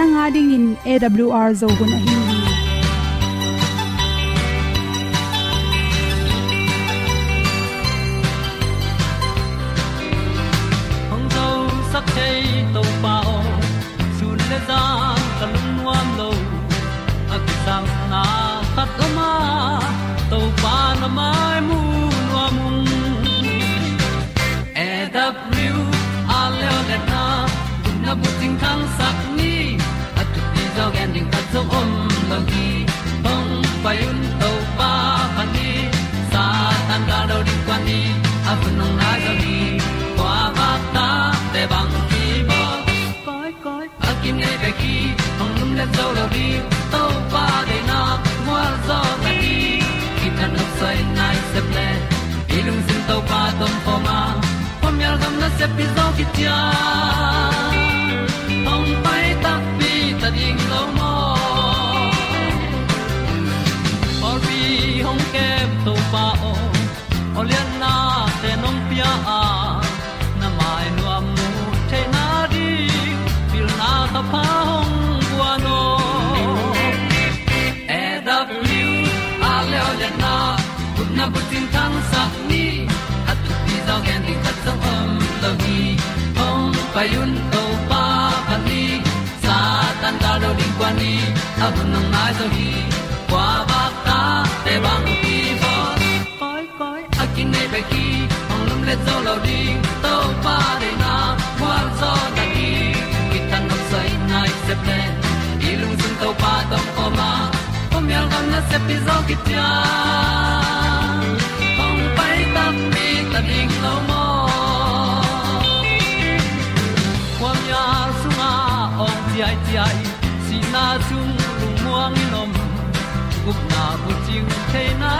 Nanga ding in awr zo gun a hi hong zo sak chei to pao sun le za ka lun nuam lo a ki sam na khat o ma to pa na ma. Zo lo di to pa de na mua zo ta ni ki ta na sai nai se ple ilung sin to pa tom pa ma. Pom yal gam na se pi zo ki tia payun to pa pa ni sa tan da do ding kwan ni a bu nang mai so hi kwa ba ta te bang ki bo koi koi a kin nei be ki ong lum le zo lo ding to pa de na kwa zo ta ki ki tan nok sai nai se pe ilung sun to pa tom ko ma. Pom yal gam na se pi zo ki tia cũng na bu ting te nai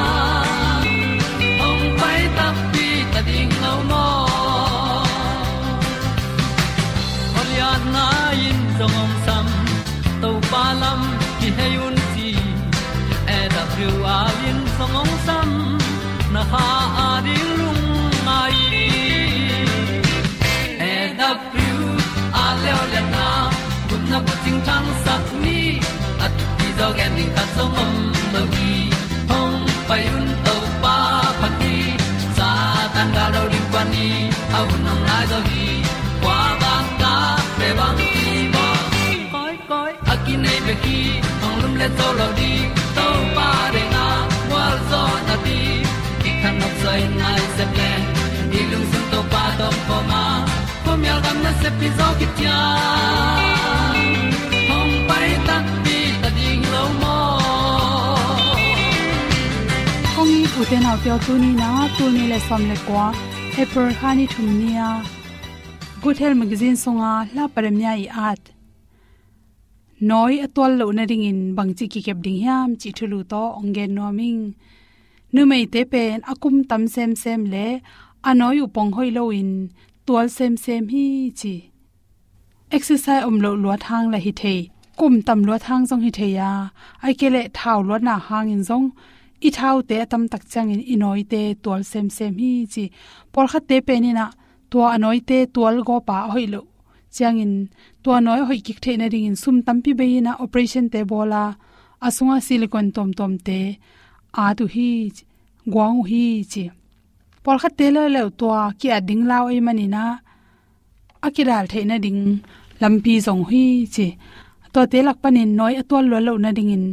ding ta song om lo gi hong pai un to pa pa ti sa tan ga do ri pa ni au lai do gi kwa ba ta pe bang ki bo koi koi a ki nei be ki ong lum le zo lo di to pa de na wa zo na ti ki kan nok sai nai se ple ni sun to pa dom po ma. Po mi gam na se pi zo ki tia kong ni pu tu ni na tu ni le som le kwa paper khani thum nia good health magazine songa la paramya i at noi atwal lo na ring in bangchi ki kep ding hiam chi thulu to ongen noming nu mei te pen akum tam sem sem le anoi upong hoi lo in tual sem sem hi chi exercise om lo lo thang la hi thei kum tam lo thang jong hi thei ya ai ke thau na hang in jong i thau te tam tak chang in inoi te tol sem sem hi chi. Por kha te pe ni na to anoi te tol go pa hoi lo chang in to noi hoi kik the na ring in sum tam pi be na operation te bola. Asunga silicon tom tom te a tu hi gwang hi chi. Por kha te le le to ki a ding lao e ai mani na akiral the na ding lampi zong hi chi. To te lak panin noi atwal lo lo na ding in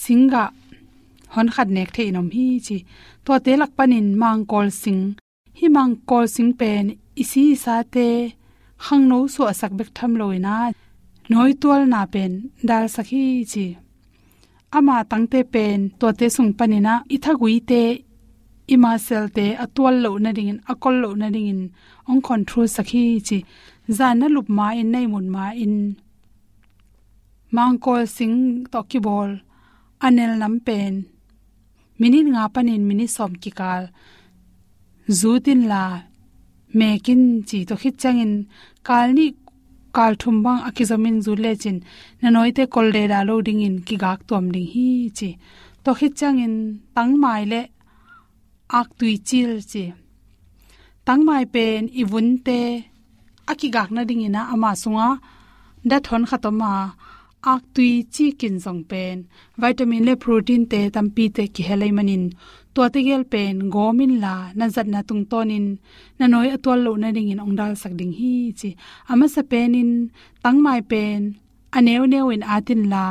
singa hon khat nek the inom hi chi to te lak panin mang kol sing hi mang kol sing pen isi sa te hang no su asak bek tham loina noi tual na pen dal sakhi chi ama tangte pen to te sung panina ithagui te ima sel te atwal lo na ding in akol lo na ding in ong control sakhi chi zan na lup ma in nei mun ma in mangkol sing to ki bol anel nam pen minin nga panin mini som ki kal zutin la, mekin chi to khit changin kalni kal thum bang akizamin zu le chin. Na noite kol de da lo ding in ki gak tom ding hi chi. To khit changin tang mai le, ak tui chil chi. Tang mai pen i vun te aki gak na ding ina ama sunga. Da thon khatoma ak tui chi kin jong pen vitamin le protein te tam tampi te ki helai manin to te gel pen gomin la na zat na tung tonin na noi atwal lo na ding in ongdal sak ding hi chi. Ama sa penin tang mai pen aneu neu in atin la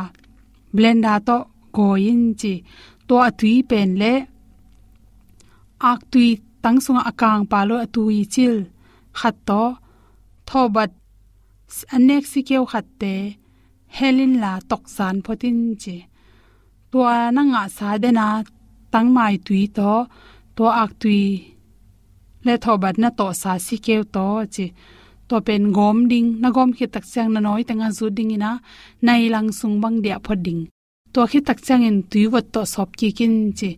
blenda to go in chi. To atui pen le ak tui tang sunga akang palo atui chil. Khat to thobat anek sikeu khatte helin la tok san photin che to na nga sa de na tang mai tui to to ak tui le thobat na to sa sikeu to che to pen gom ding, na gom khi tak chang na noi tanga zu ding ina, nai lang sung bang dia phoding to khi tak chang in tui wat to sop ki kin che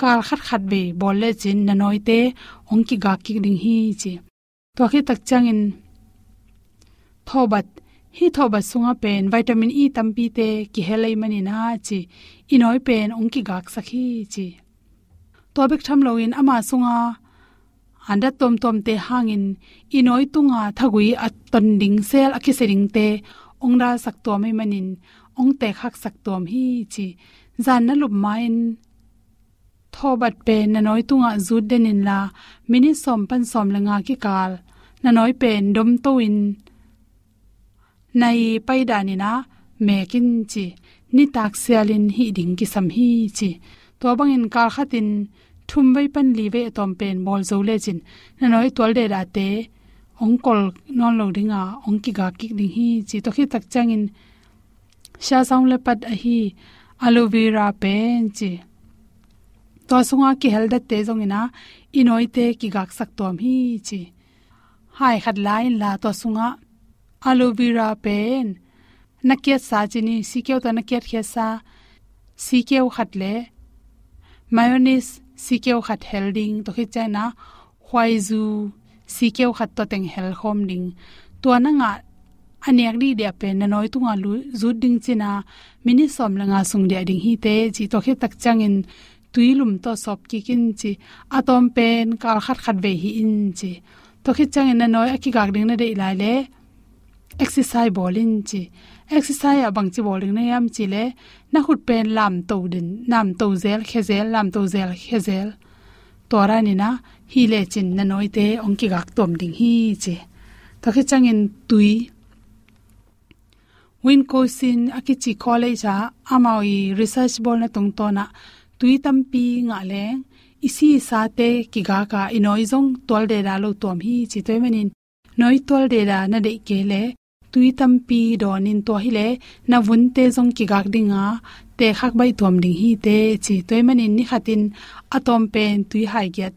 kal khat khat be bol le chin na noi te, ong ki ga ki ding hi che to khi tak chang in thobat hi thobat sunga pen vitamin e tampi te ki helai mani na chi. Inoi pen ong ki gak sakhi chi. To bek tham lo in ama sunga. Anda tom tom te hangin. Inoi tunga thagui at ton ding sel akhi sering te ong ra sak to mai manin. Ong te khak sak tom hi chi. Zan na lup main. Thobat pe na noi tunga zut denin la. Mini som pan som langa ki kal. Na noi pen dom to in nai pai da na mekin chi, ni tak sialin hi ding ki sam hi chi. To bangin kar khatin thum vai pan li ve tom pen mol zo le chin. Na noi tol de ra te, ong kol non lo dinga ong ki ga ki ding hi chi. To khi tak changin sha saung le pat a hi aloe vera pen chi. To sunga ki hel da te zong ina inoi te ki gak sak tom hi chi. Hai khat lain la to sunga อะโลวีราเป็นนักเกียรติสาจินีสีเกียวตนักเกียรติเขียซาสีเกียวขัดเลมายองเนสสีเกียวขัดเฮลดิงตัวคิดใจนะควายจูสีเกียวขัดตัวแต่งเฮลคอมดิงตัวนั่งอะอันเนียกดีเดียเป็นนน้อยตุงอาลุจุดดิ้งจีนามินิสอมละงาสุงเดียดิ้งฮีเตจีตัวคิดตักจังอินตุยลุมตัวสอบกิกินจีอะตอมเป็นกาลขัดขัดเวหีอินจีตัวคิดจังอินนน้อยอคิกากดิ้งน่นเดอีไลเล่ exercise bolin chi. Exercise abang chi bowling na yam chi le, na khut pen lam to din, nam to zel khezel lam to zel khezel tora ni na, hi le chin na noi te, ong ki gak tom ding hi chi. Ta khe changin tui. Win ko sin akichi college a amawi research bol na tung to na, tui tampi nga le. Isi sa te ki ga ka inoi jong tol de da lo tom hi chi. Toy manin, noi tol de da na de ke le tui tampi donin to hi le na vun te jong ki gak dinga, te khak bai tom ding hi te chi toy manin ni khatin atom pen tui hai get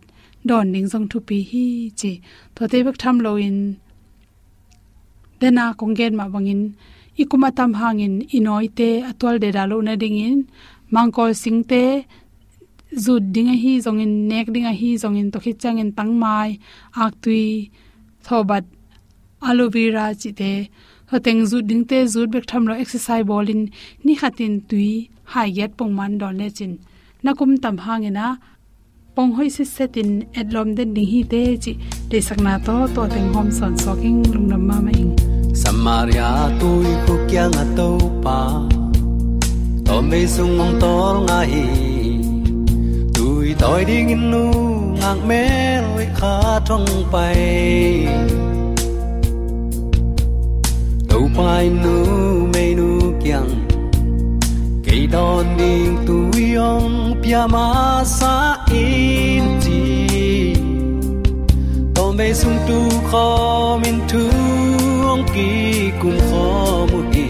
don ning jong thu pi hi chi. To te bak tham lo in. Dena kongen ma bangin. Ikuma tam hangin inoi te atwal de dalo na ding in. Mangkol sing te zut dinga hi zongin nek dinga hi zongin to khichangin tangmai ak tui thobat aloe vera chi te hoteng zu ding te zu bek tham lo exercise bolin ni khatin tui, hai yet pong man don le chin. Nakum tam hangena pong hoi se setin adlom den ding hi te chi te sakna to to teng hom son soking lungnam ma ma ing samaria tui ko kya nga to pa to me sung mong to nga hi tui toi ding nu, ngang me loi kha thong pai to pai nu mê nu kiang cây đòn ding tui yong pia ma sa in chi. To bê sung tu kho min tu ong ki khó kho mu hi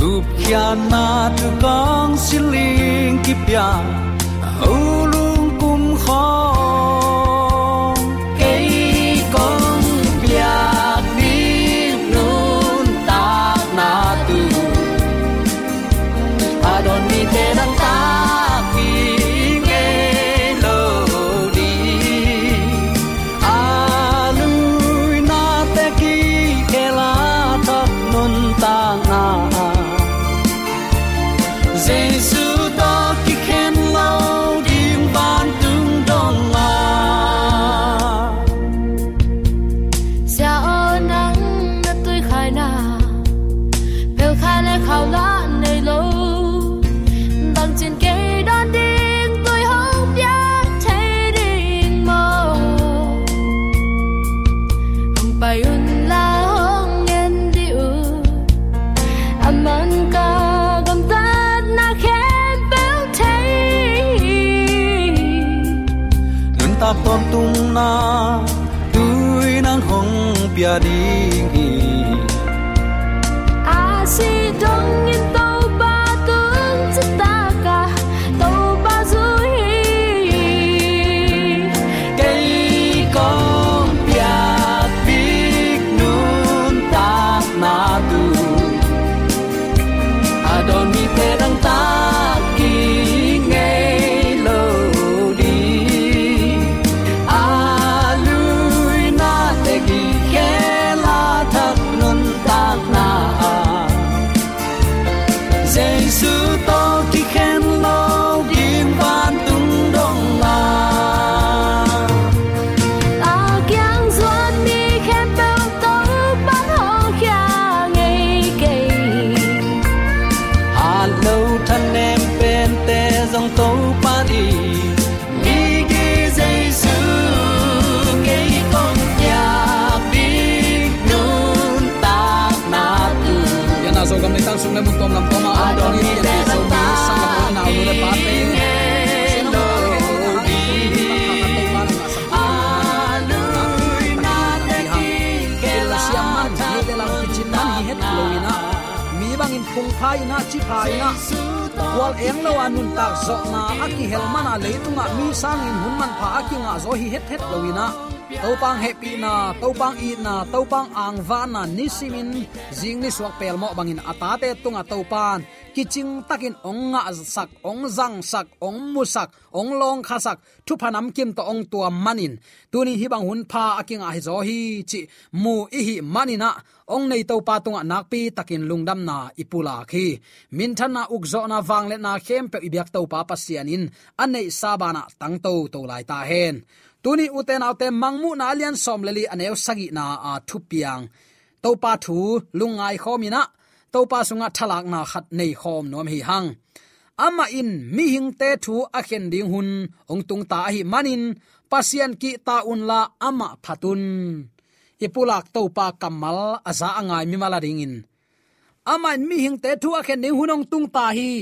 gup na tu kong siling ki pia ho lung cùng kho không phải un la hong en điệu. Aman ka gam ta na khen bèo thấy nun ta ton tung na tui nang hong pia ding ai na chi phai na wal eng lo anun tak zo na aki helmana leitunga mi sangin hunman pha aki nga zo hi het het loina topang happy na topang i na topang angwa na nisimin jing ni suak pel mo bangin. Atate tunga topan kiching takin ong nga sak, ong zang sak, ong musak ong long kha sak, thu phanam kim to ong tua manin. Tuni hi bang hun pha aking a hi zo hi chi, mu i hi manina, ong nei to pa tunga nakpi takin lungdam na ipula khi. Min thana na ukzo na wang le na khem pe ibyak to pa pasianin anei sabana tang to to lai ta hen. Tuni uten autte mangmu na alian som leli aneu sagi na a thupiang to pa thu lungai khomina to pa sunga thalak na khat nei khom nom hi hang. Ama in mi hing te thu a khen ding hun, ong tung ta hi manin pasian ki ta un la ama phatun ipulak to pa kamal aza angai mi mala ring in. Ama in mi hing te thu a khen ding hun, ong tung ta hi.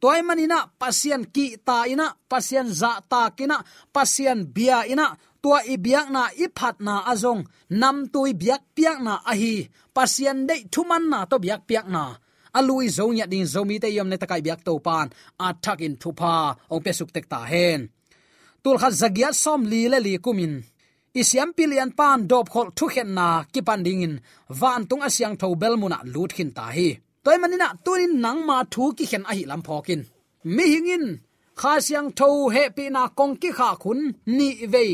Toy manina pasian ki ta ina pasian za ta kina pasian bia ina tua i biak na i phat na azong. Nam tui biak piak na a hi pasien dei thuman na to biak piak na. Alui zo nya ding zo mi te yom ne takai biak to pan. A thak in thupa ong pe suk tek ta hen. Tul khat zagiat som li le li kumin. Isiam pilian pan dop khol thu khen na ki pan ding in. Van tung asyang tho bel muna lut khin ta hi. Toy manina tuin nang ma thu ki khen a hi lam phokin mi hingin kha siang tho he pi na kong ki kha khun ni ve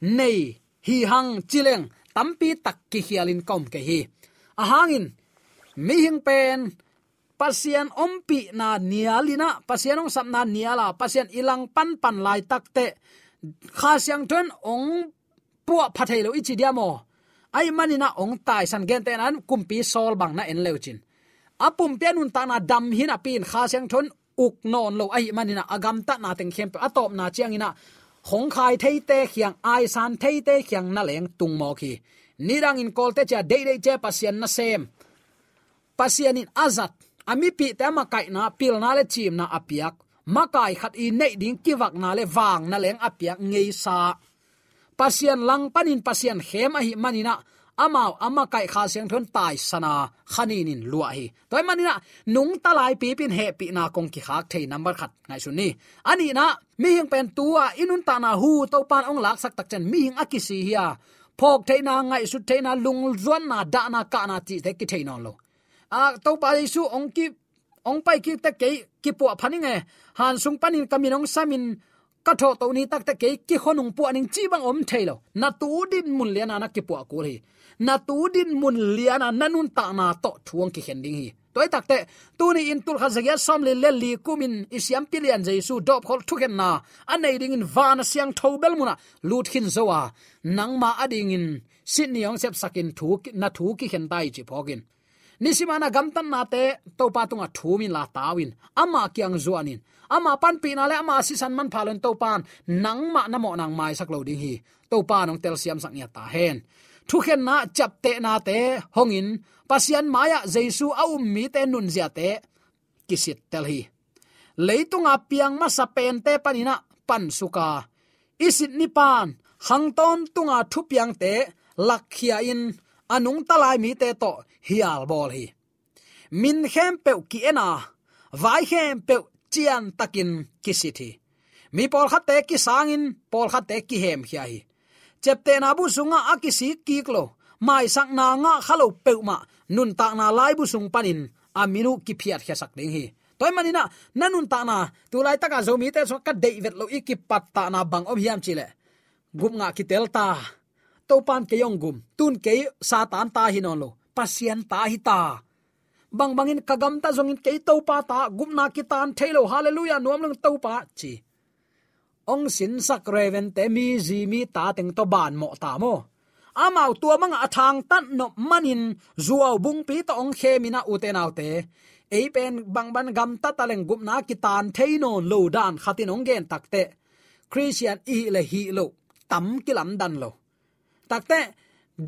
nei, hi hang chileng, tampi tak ki hialin kom ke hi. A hangin mi hing pen pasian ompi na nialina pasian ong sapna niala pasian ilang pan pan lai takte kha siang ton ong puwa phathelo ichi diamo ai manina ong tai san gen te nan, kumpi sol bang na en leuchin apum pianun ta na dam hin apin, kha siang ton uk non lo, ai manina agam ta na teng khem atop na chiang ina hong khai thei te khiang, ai san thei te khiang na leng tung mo khi nirang in kol te cha, dei dei che pasian na sem. Pasian in azat ami pi te ma kai na pil na le chim na apiak. Makai khat i nei ding kiwak na le wang na leng apiak ngei sa. Pasian lang panin pasian hem a hi manina amao, ama kai kha siang thon tai sana khanin in lua hi. Toy manina nung talai pi pin he pi na kong ki khak thei number khat ngai su ni. Ani na, mi hing pen tua inun ta na hu to pan ong lak sak tak chen mi hing akisi hia phok thei na, ngai su thei na, lung zon na, da na, ka na, ti te ki thei non lo. A, to pa su, ong ki, ong pai ki te ke ki po phani nge. Han sung panin kaminong samin ka tho to ni tak te ke ki khonung pu aning chi bang om thailo na tu din mun le na na ki po ko hi na tu din mun liana nanun ta na to thuang ki hen ding hi. Toy takte tu ni in tul khazagya som le le li kumin isyam pilian jesu dop khol thuken na. Anei ding in van siang thobel muna lut khin zowa nangma ading in sydney ong sep sakin thu na thu ki hen tai chi phogin nisimana gamtan na te, to pa tunga thumin la tawin ama kyang zuanin ama pan pina le ama si san man phalon to pan. Nang ma na mo nang mai sak lo ding hi. To pa nong tel siam sang ya ta hen thu khen na chap te na te, hongin, pasian maya jesu au mi te nun zia te, kisit tel hi. Leitunga piang ma sapen te panina, pan suka. Isit ni pan, hangton tunga thu piang te lakhia in, anung talai mi te to, hial bol hi. Min khem pe ki ena, vai khem pe chian takin kisiti mi pol khat ki sangin, pol khat ki hem hi chepte na bu sunga akisi kiklo mai sak na nga khalo peuma ma. Nun ta na lai bu sung panin. Aminu ki phiat khia sak ding hi. Toy manina nanun ta na. Tu lai taka zomi te so ka dei vet lo ikipat ta na bang om hiam chile gum nga ki tel ta. To pan ke yong gum. Tun ke satan ta hinon lo. Pasien ta hi ta. Bang bangin kagam ta zongin ke to pa ta. Gum na ki tan thailo hallelujah. Nuam lang to pa chi ong sin sak reven te mi ji mi ta teng to ban mo ta mo amao tua mang athang tan no manin zuaw bung pi to ong khe mina uten autte ei pen bang ban gam ta taleng gup na ki tan theino lo dan khatin ong gen takte christian i le hi lo tam kilam dan lo takte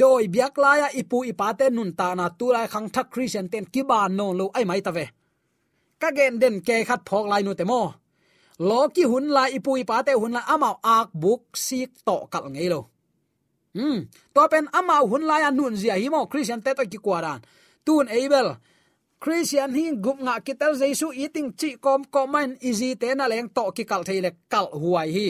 doi biak laya ipu ipate nun ta na tu lai khang thak christian ten ki ban no lo ai mai ta ve ka gen den ke khat phok lai nu te mo lo ki hun la ipui pa te hun la amao ak buk sik to kal ngei lo. Hmm to pen amao hun la ya nun zia hi mo christian te to ki kwaran tun abel, christian hi gup nga kitel jesu eating chi kom komen easy te na leng to ki kal theile kal huai hi.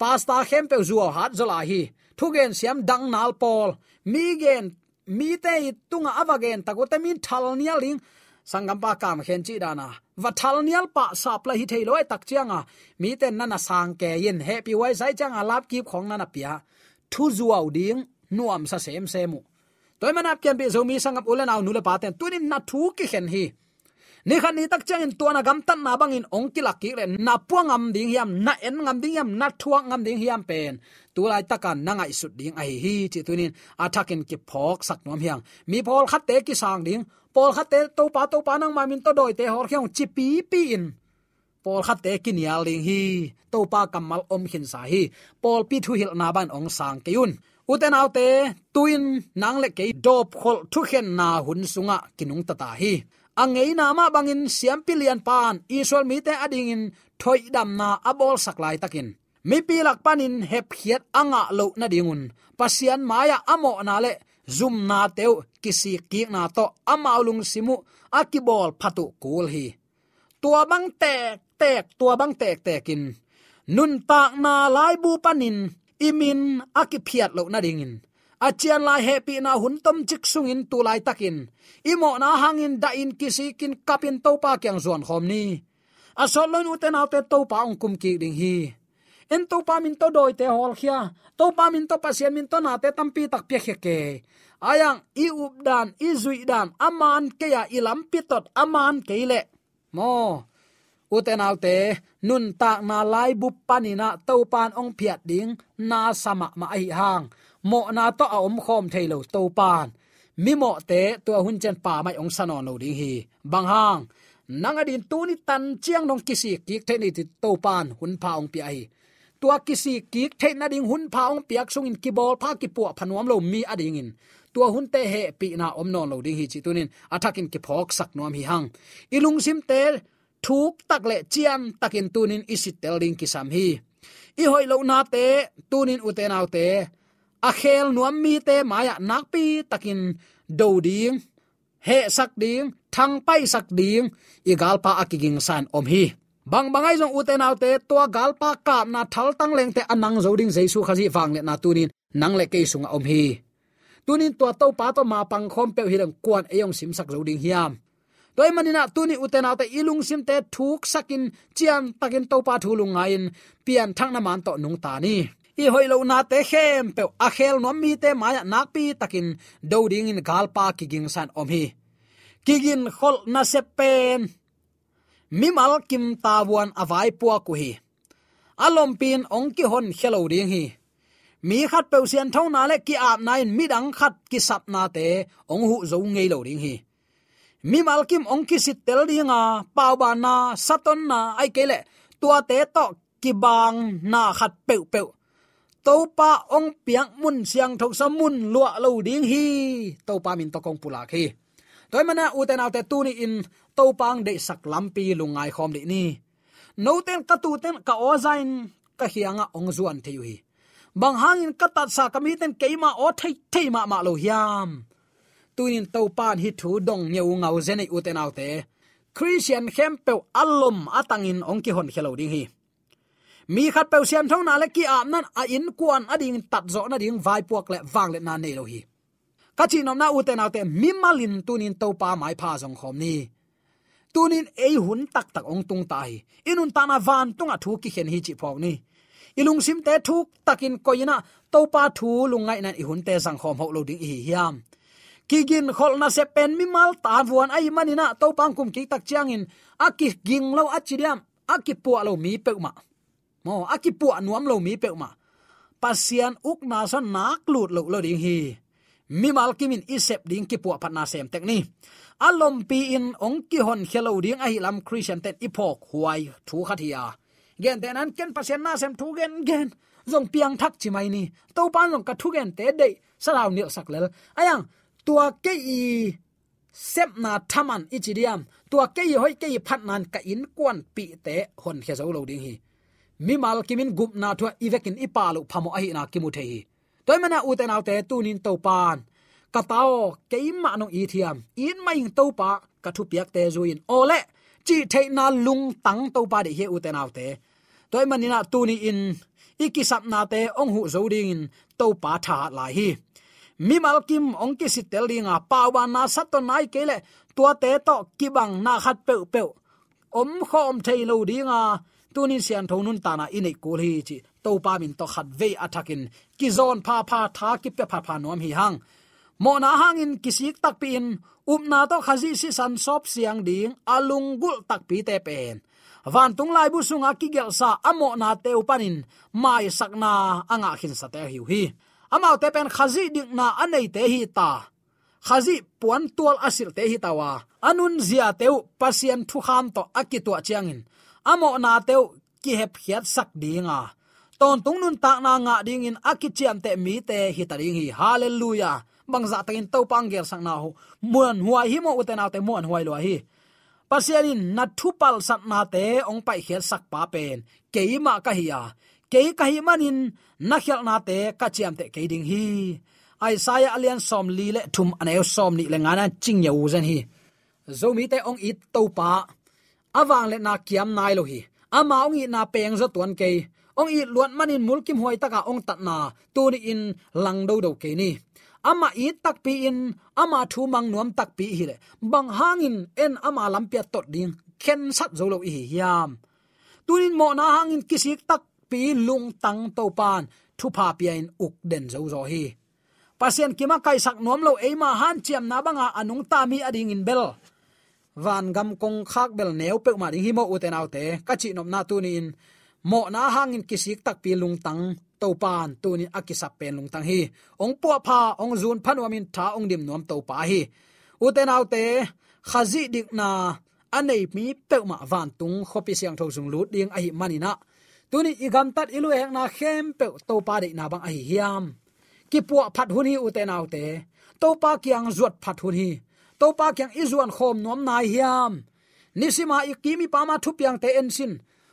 Pasta khem pe zuo hat zola hi. Thugen siam dang nal pol mi gen, mi te tunga avagen takote min thal nia ling sangam pa kam hen chi dana. Va thal nial pa sap la hi thailoi tak chianga mi ten nana sang ke yin. Happy wai sai changa lap ki khong nana pia. Thu zuaw ding, nuam sa sem semu. Toy manap kian be sang sangam ulen aw nule paten tunin na thu ki hen hi. Ni khan ni tak chang in tuana gam tan na bang in ong ki lak ki le na puang am ding hiam, na en ngam ding hiam, na thuang ngam ding hiam pen. Tu lai takan na ngai sut ding ai hi chi tunin atakin ki phok sak nom hiang. Mi phol khat te ki sang ding pol khat to pa to pa nang ma min to doi te hor khyong chi pi pi in. Pol khate kinial ki ding hi to pa kamal om khin sa hi. Pol pi thu hil na ban ong sang ke yun uten autte tuin nang le ke dop khol thu khen na hun sunga kinung ta ta hi. Angei na ma bangin siam pilian pan isol mi te ading in, thoi dam na abol saklai takin mi pilak panin hep hiat anga lo na dingun pasian maya amo na le zum na teu kisi ki na to amaulung simu akibol phatu kul hi. Tua bang tek tek, tua bang tek, tekin. Nun tak na lai bu panin, imin akiphiat lo na dingin. Achian lai happy na hun tom chik sungin tu lai takin. Imo na hangin da in kisi kin kapin to pa kyang zon khom ni. Asol lo nu te na te to pa ong kum ki ding hi en to pa min to doi te hol khia to pa min to pasien min to na te tampi tak pye khe ke ayang, i up dan, i zui dan, aman ke ya ilam pitot, aman ke le. Mo, uten autte nun tak na lai bu panina to pan ong phiat ding, na sama ma ai hang. Mo na to a om khom thailo to pan. Mi mo te to hun chen pa mai ong sanon lo ding hi. Bang hang, nang adin tu ni tan chiang nong kisi kik the ni ti to pan hun pa ong pi ai tua kisi ki the na ding hun pha ong piak sung in ki pha ki pu phanuam lo mi ading in. Tua hun te he pi na om non lo ding hi chi tunin. Athakin ki phok sak nuam hi hang. Ilung sim tel, thuk tak le chiam takin tunin isit tel ding ki sam hi. I hoi lo na te, tunin uten au te. A khel nuam mi te maya nak pi takin do ding, he sak ding, thang pai sak ding, i galpa akiging san om hi bang bangai jong uten autte to galpa ka na thal tang leng te anang zoding jaisu khazi wang le na tunin nang le ke sunga om hi. Tunin to to pa to ma pang khom pe hi rang kwan eyong sim sak zoding hiam. Toy manina tuni uten autte ilung sim te thuk sakin chian takin to pa thulung ngain, pian thang na man to nung ta ni. I hoi lo na te khem pe a khel nom mi te maya nak pi takin doding in galpa ki ging san om hi. Kigin khol na se pen mimal kim ta wan avai pua ku hi. Alom pin ong ki hon khelo ding hi. Mi khat pe sian thau na le ki ap nain mi dang khat ki sap na te ong hu zo ngei lo ding hi. Mi mal kim ong ki sit tel dinga pau ba na, saton na, ai ke le, tua te to ki bang na khat pe pe to pa ong piang mun siang thok sa mun lua lo ding hi to pa min to kong pula khi toy mana uten autte tu ni in to pang de sak lampi lungai khom ni ni. No ten ka tu ten ka o zain, ka hianga ong zuan thei hi. Bang hangin ka sa kami ten keima o thei thei ma ma lo hiam. Tunin to pan hi thu dong nyeu ngau zen ai uten autte christian khempe allom atangin ong ki hon khelo ding hi. Mi khat pe sian thong na le ki am nan a in kuan ading tat zo na ding, vai puak le wang le na ne lo hi. Ka chi nom na uten te na mi malin tunin to pa mai pha jong khom ni tunin ei hun tak tak ong tung tai. Inun ta na van tunga thu ki khen hi chi phok ni. Ilung sim te thuk takin koina to pa thu lungai nan i hun te sang khom ho lo ding hi hiam. Kigin khol na se pen mi mal ta vuan ai manina to pang kum ki tak chiangin aki ging lo achidiam aki pu lo mi pe ma mo akipu nuam lo mi pe ma pasian uk na sa nak lut lo lo ding hi mi mal kimin isep ding ki puwa patna sem tek ni. Alom pi in ong ki hon khelo ding a hi lam christian ten ipok huai thu khathia gen ten an ken pasien na sem thu gen gen. Zong piang thak chi mai ni. To pan long ka thu gen te dei. Sarau ni sak lel. Ayang, tua ke i sep na thaman ichidiam tua ke i hoi ke i phat nan ka in kwan pi te hon khe zo lo ding hi. Mi mal kimin gup na thua ivekin ipalu phamo ahi na kimu hi toy mana uten autte tunin to pan katao keima no ithiam in mai to pa ka thu piak te zuin ole chi theina lung tang to pa de he uten autte toy manina tuni in ikisap na te ong hu zoding in to pa tha la hi. Mi malkim ong ki sit dinga pawa na sato nai kele tua te to kibang na khat pe pe om khom thei lo dinga tunin sian thonun tana inei kul hi chi to pa min to khat ve athakin ki zon pha pha tha ki pe pha pha nom hi hang. Mo na hangin kisik tak pi in. Um na to khazi si san sop siang ding. Alung gul tak pi te pen van tung lai bu sunga ki gel sa amo na te upanin mai sakna anga khin sa te hi hi. Amao te pen khazi ding na anei te hi ta. Khazi puan tual asil te hi tawa. Anun zia teu pasien thu kham to akitwa chiangin amo na teu ki hep hiat sak dinga ton tung nun ta na nga ding in akichiam te mi te hi ta ding hi. Hallelujah. Bang za takin to pangger sang na ho. Muan huai hi mo uten te muan huai lo hi. Pasianin na thupal sat na te ong pai khel sak pa pen. Keima ka hiya ke ka hi manin na khel na te ka chiam te ke ding hi. Isaiah alian som li le thum aneu som ni le ngana ching ya uzan hi. Zomi te ong it to pa. Awang le na kiam nai lo hi. Ama ong i na peng zo tuan ke ong i luan manin mulkim hoi taka ong tatna tu ni in lang do do ke ni ama i tak pi in, ama thu mang nuam tak pi hi le bang hangin en ama lampia tot ding khen sat zo lo hi hiam. Tunin mo na hangin kisik tak pi lung tang to pan thu pa pian uk den zo zo hi. Pasien kima kai sak nuam lo eima han chiam na banga anung ta mi ading in bel. Van gam kong khak bel neu pe ma ding hi mo uten autte ka chi nom na tu ni in. Mo na hangin kisik tak pi lung tang to pan tu ni akisap pen lung tang hi ong pu pha ong zun phan wa min tha ong dim nom to pa hi uten autte khazi dik na anei mi pe ma van tung khopi siang tho sung lut ding a hi manina tuni igam tat ilu ek na khem pe to pa de na bang a hi hiam ki pu phat hun hi uten autte to pa kyang zuat phat hun hi to pa kyang izuan khom nom nai hiam nisima ikimi pa ma thu piang te ensin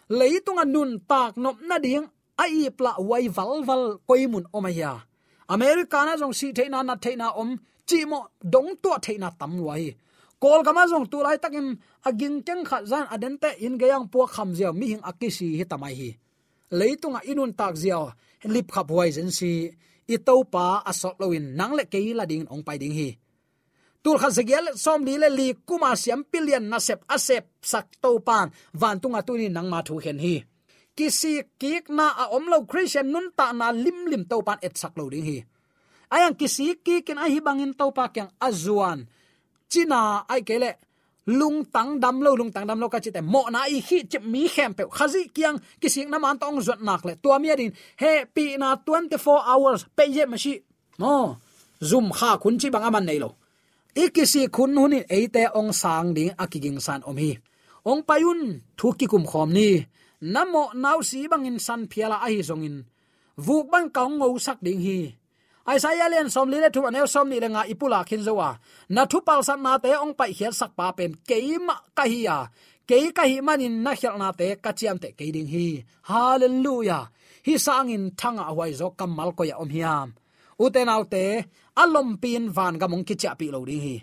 leitung anun tak nop na ding ai pla wai val val koimun omaya america na jong si theina na theina om chi mo dong to theina tam wai kol gama jong tu lai takin aging à keng kha zan aden à te in gayang pu kham zia mi hing à akisi hi tamai hi. Leitunga inun tak zia lip khap wai zen si itau to pa asok loin nang le ke la ding ong pai ding hi tul kha zegel som li le li kuma siam pillion na sep asep sak to pan van tunga tuni nang ma thu hen hi. Kisi, kik na a omlo christian nun ta na lim lim to pan et sak lo ding hi. Ayang kisi ki ken a hi bangin to pa kyang azuan china, ai kele lung tang dam lo, lung tang dam lo ka chite mo na i hi chip mi khem pe. Khazi kyang kising na man tong zot nak le. Tua mi din, he, pi na 24 hours, pe ye ma shi. No zoom kha kun chi bang aman nei lo ikisi khun huni eite ong sang ding akiging san om hi ong payun thuki kum khom ni. Namo nau si bangin san phiala a hi zongin. Vuk bang kaung ngou sak ding hi. Ai sai ya len som li le thu anel som ni le nga ipula khin zowa. Na thu pal san na te ong pai hial sak pa pen keima ka hi ya. Ke ka hi manin na khel na te ka chiam te ke ding hi. Hallelujah. Hi sangin thanga hwai zo kamal ko ya om hiam uten autte alom pin van ga mong kicha pi lo ding hi.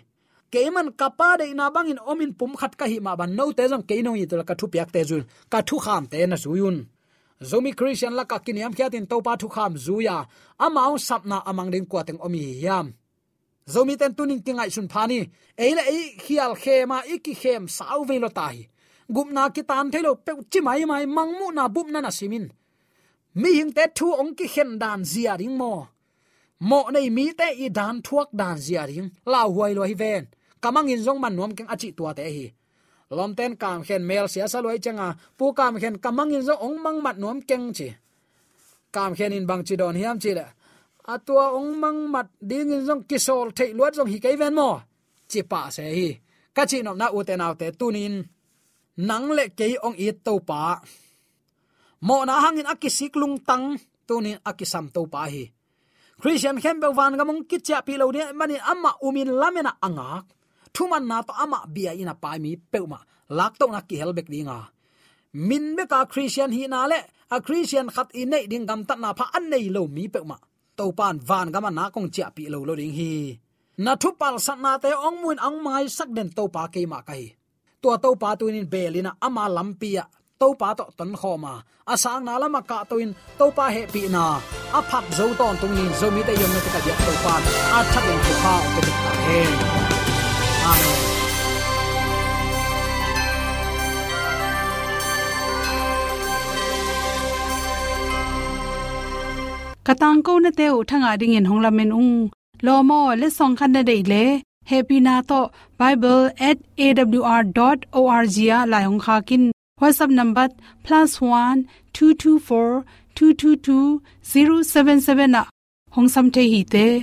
Keman kapa de na bangin omin pum khat ka hi ma ban no te jong keino no yi to ka thu piak te jul ka thu kham te na suyun, zomi christian la ka kiniam kya tin to pa thu kham zuya amao sapna amang ding kwa teng omi yam. Zomi ten tunin tingai sun phani eila ei khial khema iki khem sau ve lo tai gumna ki tan thelo pe chi mai mai mangmu na bum na na simin. Mi hing te thu ong ki khen dan zia ring mo mo nei mi te i dan thuak dan zia ring. La huai lo hi ven. Kamang in jong man nom keng achi tua te hi. Lom ten kam khen mel sia sa loi changa. Pu kam khen kamang in jong ong mang mat nom keng chi. Kam khen in bang chi don hiam chi le. Atua ong mang mat ding in jong kisol thei luat jong hi kai ven mo. Chi pa se hi. Ka chi nom na u te naw te tunin nang le ke ong i to pa. Mo na hangin akisik lung tang. Tunin akisam to pa hi christian khem be wan ga mong kitcha pi lo ne mani amma umin lamena anga. Thuman na to ama bia ina pa mi peuma. Lak to na ki helbek dinga min be ka christian hi na le, a christian khat i nei ding gam ta na pha an nei lo mi peuma. To pan van ga ma na kong cha pi lo lo ding hi. Na thu pal sat na te ong mun ang mai sak den to pa ke ma kai. To to pa tuin belina ama lampia to pa to ton khoma asang na lama ka to in to pa he pi na. A phak zo ton tung ni, zo mi te yom na ka dia to pa. A thak en ku pa te ta he. Amen. Katang ko na te u thanga ding in hongla men ung. Lomo le song khan na dei le. Happy na to bible@awr.org ya la hong kha kin. WhatsApp number plus one two two four two two two zero seven seven na hong sam the hi te